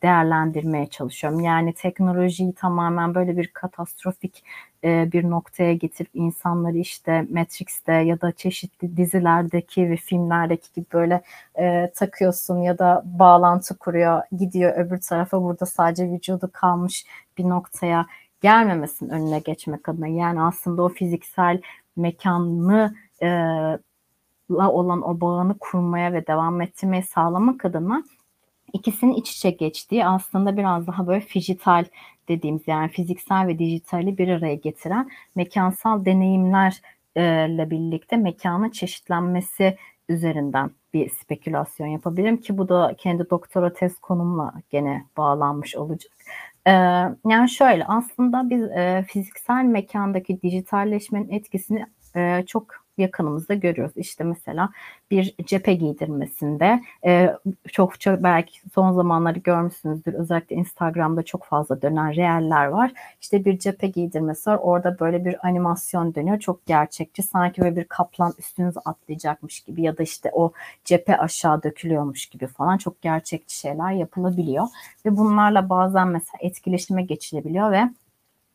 değerlendirmeye çalışıyorum. Yani teknolojiyi tamamen böyle bir katastrofik e, bir noktaya getirip insanları işte Matrix'te ya da çeşitli dizilerdeki ve filmlerdeki gibi böyle e, takıyorsun ya da bağlantı kuruyor gidiyor öbür tarafa burada sadece vücudu kalmış bir noktaya gelmemesinin önüne geçmek adına yani aslında o fiziksel mekanı e, la olan o bağını kurmaya ve devam ettirmeyi sağlamak adına ikisinin iç içe geçtiği aslında biraz daha böyle fijital dediğimiz yani fiziksel ve dijitali bir araya getiren mekansal deneyimlerle birlikte mekanın çeşitlenmesi üzerinden bir spekülasyon yapabilirim ki bu da kendi doktora tez konumla gene bağlanmış olacak. Yani şöyle aslında biz fiziksel mekandaki dijitalleşmenin etkisini çok yakınımızda görüyoruz. İşte mesela bir cephe giydirmesinde e, çokça belki son zamanları görmüşsünüzdür. Özellikle Instagram'da çok fazla dönen reeller var. İşte bir cephe giydirmesi var. Orada böyle bir animasyon dönüyor. Çok gerçekçi. Sanki böyle bir kaplan üstünüze atlayacakmış gibi ya da işte o cephe aşağı dökülüyormuş gibi falan çok gerçekçi şeyler yapılabiliyor. Ve bunlarla bazen mesela etkileşime geçilebiliyor ve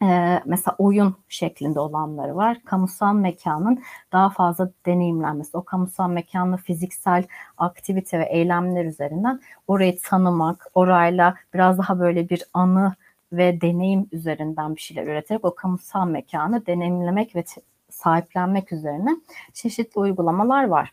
e, mesela oyun şeklinde olanları var. Kamusal mekanın daha fazla deneyimlenmesi, o kamusal mekanlı fiziksel aktivite ve eylemler üzerinden orayı tanımak, orayla biraz daha böyle bir anı ve deneyim üzerinden bir şeyler üreterek o kamusal mekanı deneyimlemek ve sahiplenmek üzerine çeşitli uygulamalar var.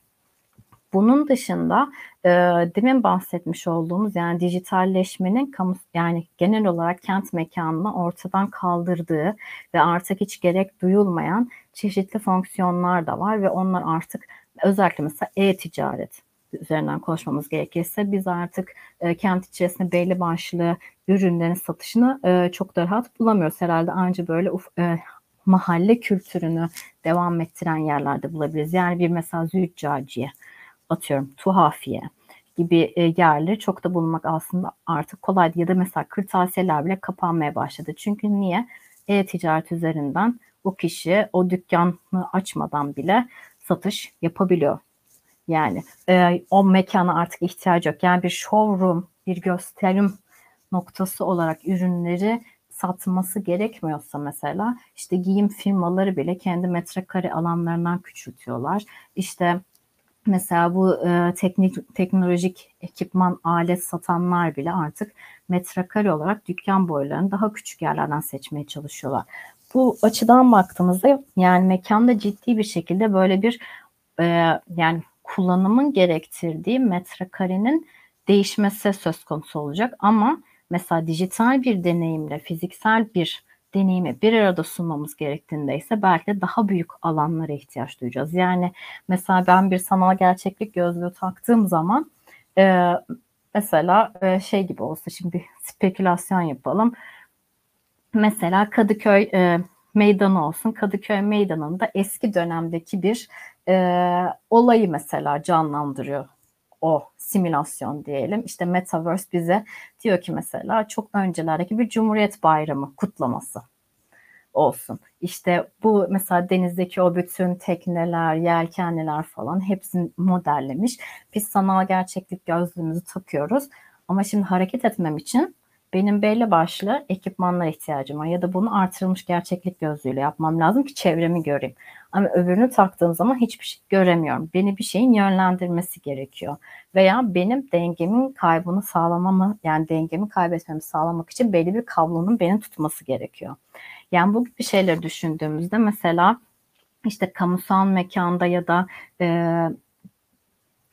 Bunun dışında e, demin bahsetmiş olduğumuz yani dijitalleşmenin kamu yani genel olarak kent mekanını ortadan kaldırdığı ve artık hiç gerek duyulmayan çeşitli fonksiyonlar da var ve onlar artık özellikle mesela e-ticaret üzerinden konuşmamız gerekirse biz artık e, kent içerisinde belli başlı ürünlerin satışını e, çok da rahat bulamıyoruz. Herhalde anca böyle uf, e, mahalle kültürünü devam ettiren yerlerde bulabiliriz. Yani bir mesela züccaciye atıyorum tuhafiye gibi e, yerleri çok da bulmak aslında artık kolay ya da mesela kırtasiyeler bile kapanmaya başladı. Çünkü niye? E-ticaret üzerinden o kişi o dükkanı açmadan bile satış yapabiliyor. Yani e, o mekana artık ihtiyacı yok. Yani bir showroom, bir gösterim noktası olarak ürünleri satması gerekmiyorsa mesela işte giyim firmaları bile kendi metrekare alanlarından küçültüyorlar. İşte Mesela bu e, teknik teknolojik ekipman alet satanlar bile artık metrekare olarak dükkan boylarını daha küçük yerlerden seçmeye çalışıyorlar. Bu açıdan baktığımızda yani mekanda ciddi bir şekilde böyle bir e, yani kullanımın gerektirdiği metrekarenin değişmesi söz konusu olacak ama mesela dijital bir deneyimle fiziksel bir deneyimi bir arada sunmamız gerektiğinde ise belki de daha büyük alanlara ihtiyaç duyacağız. Yani mesela ben bir sanal gerçeklik gözlüğü taktığım zaman e, mesela e, şey gibi olsa şimdi spekülasyon yapalım. Mesela Kadıköy e, meydanı olsun. Kadıköy meydanında eski dönemdeki bir e, olayı mesela canlandırıyor o simülasyon diyelim. İşte Metaverse bize diyor ki mesela çok öncelerdeki bir Cumhuriyet Bayramı kutlaması olsun. İşte bu mesela denizdeki o bütün tekneler, yelkenliler falan hepsini modellemiş. Biz sanal gerçeklik gözlüğümüzü takıyoruz. Ama şimdi hareket etmem için benim belli başlı ekipmanlara ihtiyacım var ya da bunu artırılmış gerçeklik gözlüğüyle yapmam lazım ki çevremi göreyim. Ama öbürünü taktığım zaman hiçbir şey göremiyorum. Beni bir şeyin yönlendirmesi gerekiyor. Veya benim dengemin kaybını sağlamamı yani dengemi kaybetmemi sağlamak için belli bir kablonun beni tutması gerekiyor. Yani bu gibi şeyleri düşündüğümüzde mesela işte kamusal mekanda ya da e,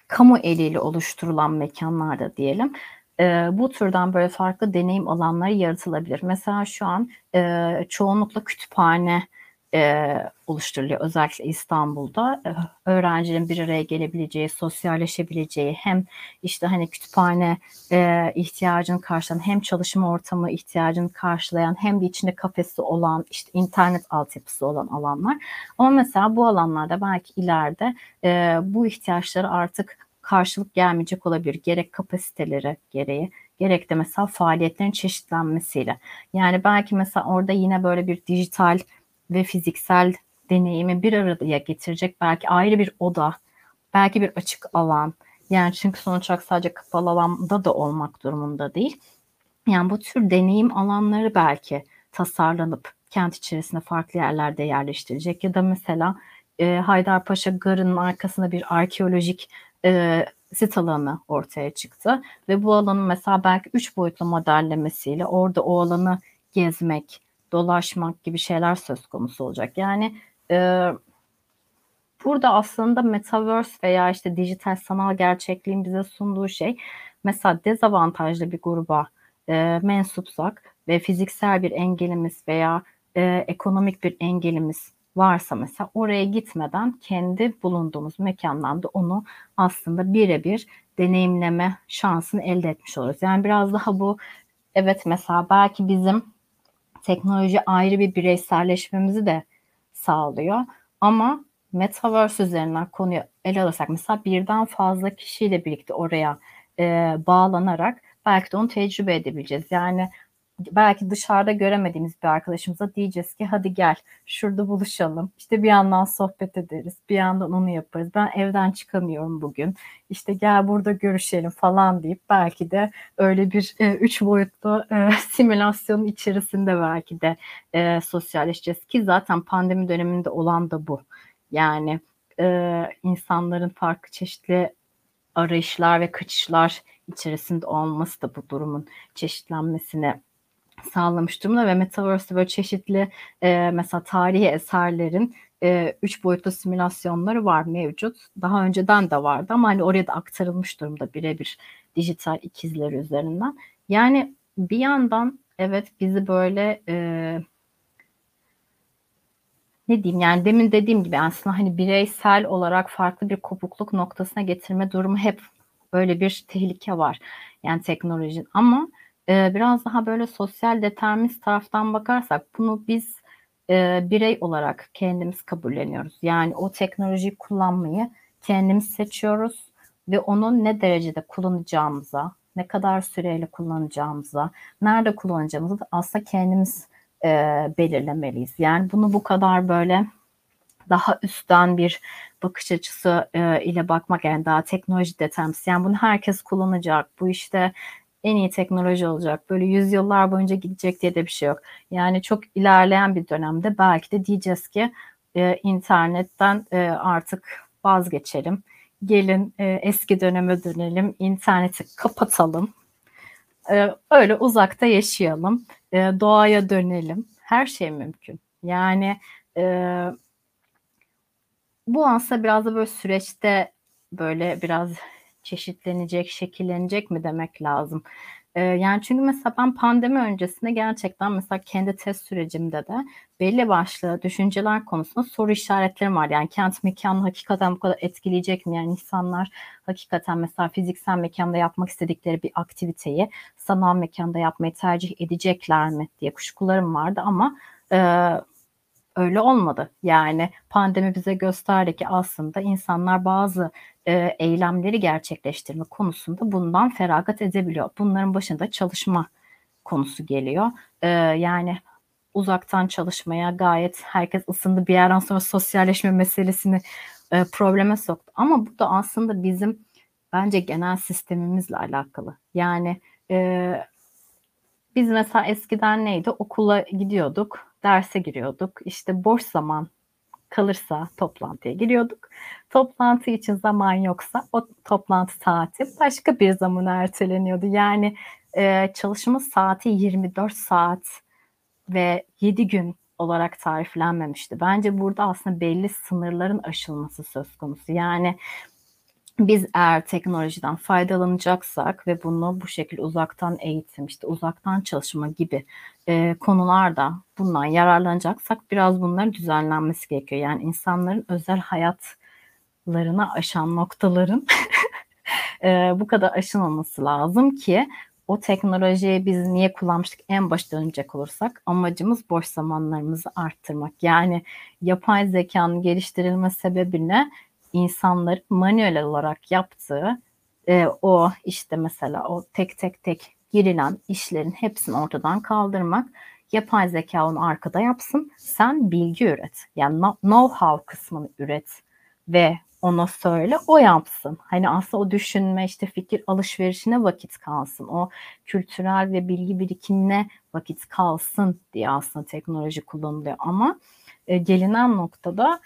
kamu eliyle oluşturulan mekanlarda diyelim e, bu türden böyle farklı deneyim alanları yaratılabilir. Mesela şu an e, çoğunlukla kütüphane e, oluşturuluyor. Özellikle İstanbul'da e, öğrencilerin bir araya gelebileceği, sosyalleşebileceği hem işte hani kütüphane e, ihtiyacını karşılayan hem çalışma ortamı ihtiyacını karşılayan hem de içinde kafesi olan işte internet altyapısı olan alanlar. Ama mesela bu alanlarda belki ileride e, bu ihtiyaçları artık karşılık gelmeyecek olabilir. Gerek kapasiteleri gereği gerek de mesela faaliyetlerin çeşitlenmesiyle. Yani belki mesela orada yine böyle bir dijital ve fiziksel deneyimi bir araya getirecek belki ayrı bir oda, belki bir açık alan. Yani çünkü sonuç olarak sadece kapalı alanda da olmak durumunda değil. Yani bu tür deneyim alanları belki tasarlanıp kent içerisinde farklı yerlerde yerleştirecek ya da mesela e, Haydarpaşa Garı'nın arkasında bir arkeolojik e, sit alanı ortaya çıktı ve bu alanın mesela belki üç boyutlu modellemesiyle orada o alanı gezmek, dolaşmak gibi şeyler söz konusu olacak. Yani e, burada aslında metaverse veya işte dijital sanal gerçekliğin bize sunduğu şey mesela dezavantajlı bir gruba e, mensupsak ve fiziksel bir engelimiz veya e, ekonomik bir engelimiz varsa mesela oraya gitmeden kendi bulunduğumuz mekandan da onu aslında birebir deneyimleme şansını elde etmiş oluruz. Yani biraz daha bu evet mesela belki bizim teknoloji ayrı bir bireyselleşmemizi de sağlıyor. Ama Metaverse üzerinden konuyu ele alırsak mesela birden fazla kişiyle birlikte oraya e, bağlanarak belki de onu tecrübe edebileceğiz. Yani belki dışarıda göremediğimiz bir arkadaşımıza diyeceğiz ki hadi gel şurada buluşalım. İşte bir yandan sohbet ederiz. Bir yandan onu yaparız. Ben evden çıkamıyorum bugün. İşte gel burada görüşelim falan deyip belki de öyle bir e, üç boyutlu e, simülasyonun içerisinde belki de e, sosyalleşeceğiz ki zaten pandemi döneminde olan da bu. Yani e, insanların farklı çeşitli arayışlar ve kaçışlar içerisinde olması da bu durumun çeşitlenmesine sağlamış durumda ve Metaverse'de böyle çeşitli e, mesela tarihi eserlerin e, üç boyutlu simülasyonları var mevcut. Daha önceden de vardı ama hani oraya da aktarılmış durumda birebir dijital ikizleri üzerinden. Yani bir yandan evet bizi böyle e, ne diyeyim yani demin dediğim gibi aslında hani bireysel olarak farklı bir kopukluk noktasına getirme durumu hep böyle bir tehlike var. Yani teknolojinin ama e, biraz daha böyle sosyal determinist taraftan bakarsak bunu biz e, birey olarak kendimiz kabulleniyoruz. Yani o teknolojiyi kullanmayı kendimiz seçiyoruz ve onu ne derecede kullanacağımıza, ne kadar süreyle kullanacağımıza, nerede kullanacağımızı da aslında kendimiz e, belirlemeliyiz. Yani bunu bu kadar böyle daha üstten bir bakış açısı e, ile bakmak yani daha teknoloji determinist. Yani bunu herkes kullanacak. Bu işte en iyi teknoloji olacak. Böyle yüzyıllar boyunca gidecek diye de bir şey yok. Yani çok ilerleyen bir dönemde belki de diyeceğiz ki e, internetten e, artık vazgeçelim. Gelin e, eski döneme dönelim, interneti kapatalım. E, öyle uzakta yaşayalım, e, doğaya dönelim. Her şey mümkün. Yani e, bu aslında biraz da böyle süreçte böyle biraz çeşitlenecek, şekillenecek mi demek lazım. Ee, yani çünkü mesela ben pandemi öncesinde gerçekten mesela kendi test sürecimde de belli başlı düşünceler konusunda soru işaretlerim var. Yani kent mekanı hakikaten bu kadar etkileyecek mi? Yani insanlar hakikaten mesela fiziksel mekanda yapmak istedikleri bir aktiviteyi sanal mekanda yapmayı tercih edecekler mi diye kuşkularım vardı ama e, öyle olmadı. Yani pandemi bize gösterdi ki aslında insanlar bazı e, eylemleri gerçekleştirme konusunda bundan feragat edebiliyor. Bunların başında çalışma konusu geliyor. E, yani uzaktan çalışmaya gayet herkes ısındı. Bir yerden sonra sosyalleşme meselesini e, probleme soktu. Ama bu da aslında bizim bence genel sistemimizle alakalı. Yani e, biz mesela eskiden neydi? Okula gidiyorduk, derse giriyorduk. İşte boş zaman kalırsa toplantıya giriyorduk. Toplantı için zaman yoksa o toplantı saati başka bir zaman erteleniyordu. Yani e, çalışma saati 24 saat ve 7 gün olarak tariflenmemişti. Bence burada aslında belli sınırların aşılması söz konusu. Yani biz eğer teknolojiden faydalanacaksak ve bunu bu şekilde uzaktan eğitim, işte uzaktan çalışma gibi e, konularda bundan yararlanacaksak biraz bunların düzenlenmesi gerekiyor. Yani insanların özel hayatlarına aşan noktaların e, bu kadar aşılmaması lazım ki o teknolojiyi biz niye kullanmıştık en başta dönecek olursak amacımız boş zamanlarımızı arttırmak. Yani yapay zekanın geliştirilme sebebine insanların manuel olarak yaptığı e, o işte mesela o tek tek tek girilen işlerin hepsini ortadan kaldırmak. Yapay zeka onu arkada yapsın. Sen bilgi üret. Yani know-how kısmını üret ve ona söyle o yapsın. Hani aslında o düşünme işte fikir alışverişine vakit kalsın. O kültürel ve bilgi birikimine vakit kalsın diye aslında teknoloji kullanılıyor. Ama e, gelinen noktada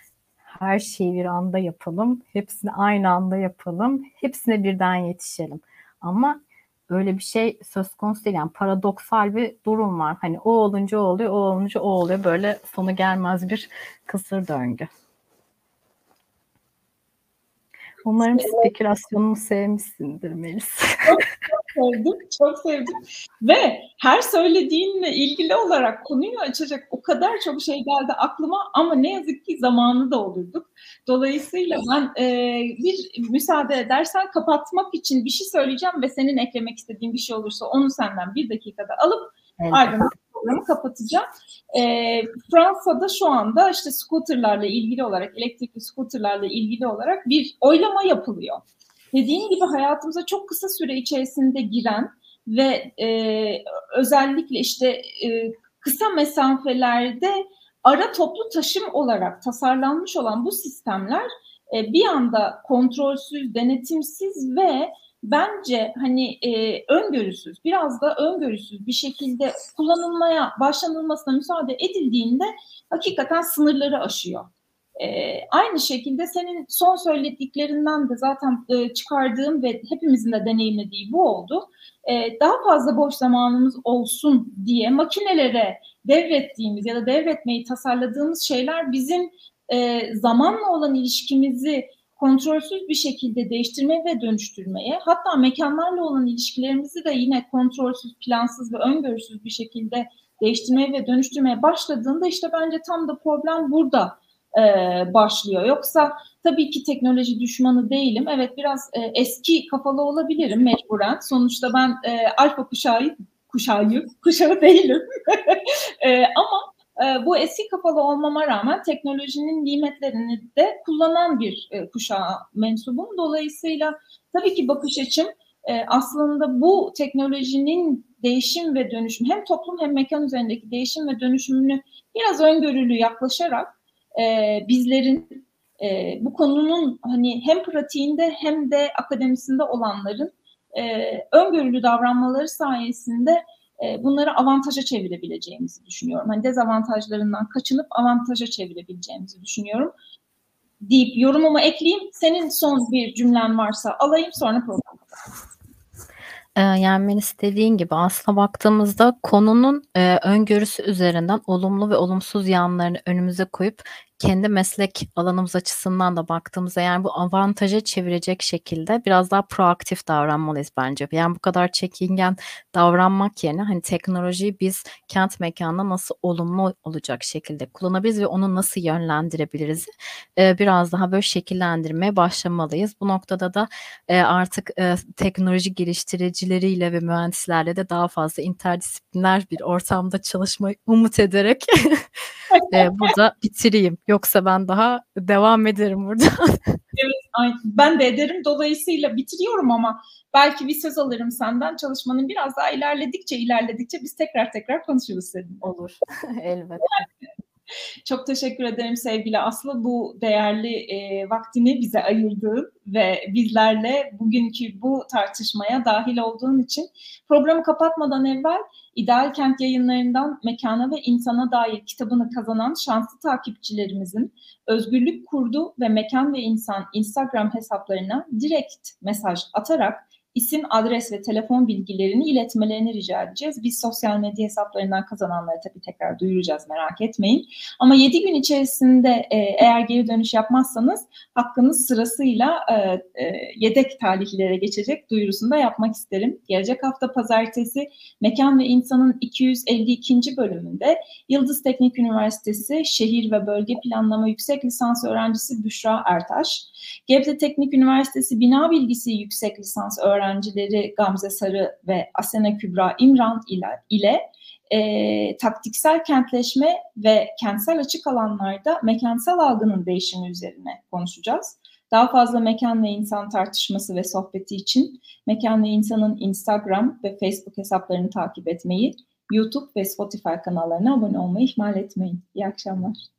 her şeyi bir anda yapalım, hepsini aynı anda yapalım, hepsine birden yetişelim. Ama öyle bir şey söz konusu değil. Yani paradoksal bir durum var. Hani o olunca o oluyor, o olunca o oluyor. Böyle sonu gelmez bir kısır döngü. Umarım spekülasyonumu sevmişsindir Melis. Çok, çok sevdim, çok sevdim. Ve her söylediğinle ilgili olarak konuyu açacak o kadar çok şey geldi aklıma ama ne yazık ki zamanı da olurduk. Dolayısıyla ben e, bir müsaade edersen kapatmak için bir şey söyleyeceğim ve senin eklemek istediğin bir şey olursa onu senden bir dakikada alıp evet. ardından programı kapatacağım. E, Fransa'da şu anda işte scooterlarla ilgili olarak, elektrikli scooterlarla ilgili olarak bir oylama yapılıyor. Dediğim gibi hayatımıza çok kısa süre içerisinde giren ve e, özellikle işte e, kısa mesafelerde ara toplu taşım olarak tasarlanmış olan bu sistemler e, bir anda kontrolsüz, denetimsiz ve bence hani e, öngörüsüz, biraz da öngörüsüz bir şekilde kullanılmaya başlanılmasına müsaade edildiğinde hakikaten sınırları aşıyor. E, aynı şekilde senin son söylediklerinden de zaten e, çıkardığım ve hepimizin de deneyimlediği bu oldu. E, daha fazla boş zamanımız olsun diye makinelere devrettiğimiz ya da devretmeyi tasarladığımız şeyler bizim e, zamanla olan ilişkimizi kontrolsüz bir şekilde değiştirmeye ve dönüştürmeye, hatta mekanlarla olan ilişkilerimizi de yine kontrolsüz, plansız ve öngörüsüz bir şekilde değiştirmeye ve dönüştürmeye başladığında işte bence tam da problem burada e, başlıyor. Yoksa tabii ki teknoloji düşmanı değilim. Evet biraz e, eski kafalı olabilirim mecburen. Sonuçta ben e, alfa kuşağı kuşağı kuşağı değilim. e, ama e, bu eski kafalı olmama rağmen teknolojinin nimetlerini de kullanan bir e, kuşağa mensubum. Dolayısıyla tabii ki bakış açım e, aslında bu teknolojinin değişim ve dönüşüm hem toplum hem mekan üzerindeki değişim ve dönüşümünü biraz öngörülü yaklaşarak e, bizlerin e, bu konunun hani hem pratiğinde hem de akademisinde olanların e, öngörülü davranmaları sayesinde e, bunları avantaja çevirebileceğimizi düşünüyorum. Hani dezavantajlarından kaçınıp avantaja çevirebileceğimizi düşünüyorum. Deyip yorumumu ekleyeyim. Senin son bir cümlen varsa alayım sonra program. Yani ben istediğin gibi aslına baktığımızda konunun e, öngörüsü üzerinden olumlu ve olumsuz yanlarını önümüze koyup kendi meslek alanımız açısından da baktığımızda yani bu avantaja çevirecek şekilde biraz daha proaktif davranmalıyız bence. Yani bu kadar çekingen davranmak yerine hani teknolojiyi biz kent mekanında nasıl olumlu olacak şekilde kullanabiliriz ve onu nasıl yönlendirebiliriz e, biraz daha böyle şekillendirmeye başlamalıyız. Bu noktada da e, artık e, teknoloji geliştiricileriyle ve mühendislerle de daha fazla interdisipliner bir ortamda çalışmayı umut ederek e, burada bitireyim. Yoksa ben daha devam ederim burada. evet, ben de ederim. Dolayısıyla bitiriyorum ama belki bir söz alırım senden. Çalışmanın biraz daha ilerledikçe ilerledikçe biz tekrar tekrar konuşuruz senin. Olur. Elbette. Çok teşekkür ederim sevgili Aslı bu değerli e, vaktini bize ayırdığın ve bizlerle bugünkü bu tartışmaya dahil olduğun için. Programı kapatmadan evvel İdeal Kent yayınlarından Mekana ve İnsana dair kitabını kazanan şanslı takipçilerimizin Özgürlük Kurdu ve Mekan ve İnsan Instagram hesaplarına direkt mesaj atarak isim, adres ve telefon bilgilerini iletmelerini rica edeceğiz. Biz sosyal medya hesaplarından kazananları tabii tekrar duyuracağız merak etmeyin. Ama 7 gün içerisinde e, eğer geri dönüş yapmazsanız hakkınız sırasıyla e, e, yedek talihlere geçecek duyurusunu da yapmak isterim. Gelecek hafta pazartesi Mekan ve İnsanın 252. bölümünde Yıldız Teknik Üniversitesi Şehir ve Bölge Planlama Yüksek Lisans öğrencisi Büşra Ertaş, Gebze Teknik Üniversitesi Bina Bilgisi Yüksek Lisans öğrencileri Gamze Sarı ve Asena Kübra İmran ile, ile e, taktiksel kentleşme ve kentsel açık alanlarda mekansal algının değişimi üzerine konuşacağız. Daha fazla mekan ve insan tartışması ve sohbeti için Mekan ve İnsan'ın Instagram ve Facebook hesaplarını takip etmeyi, YouTube ve Spotify kanallarına abone olmayı ihmal etmeyin. İyi akşamlar.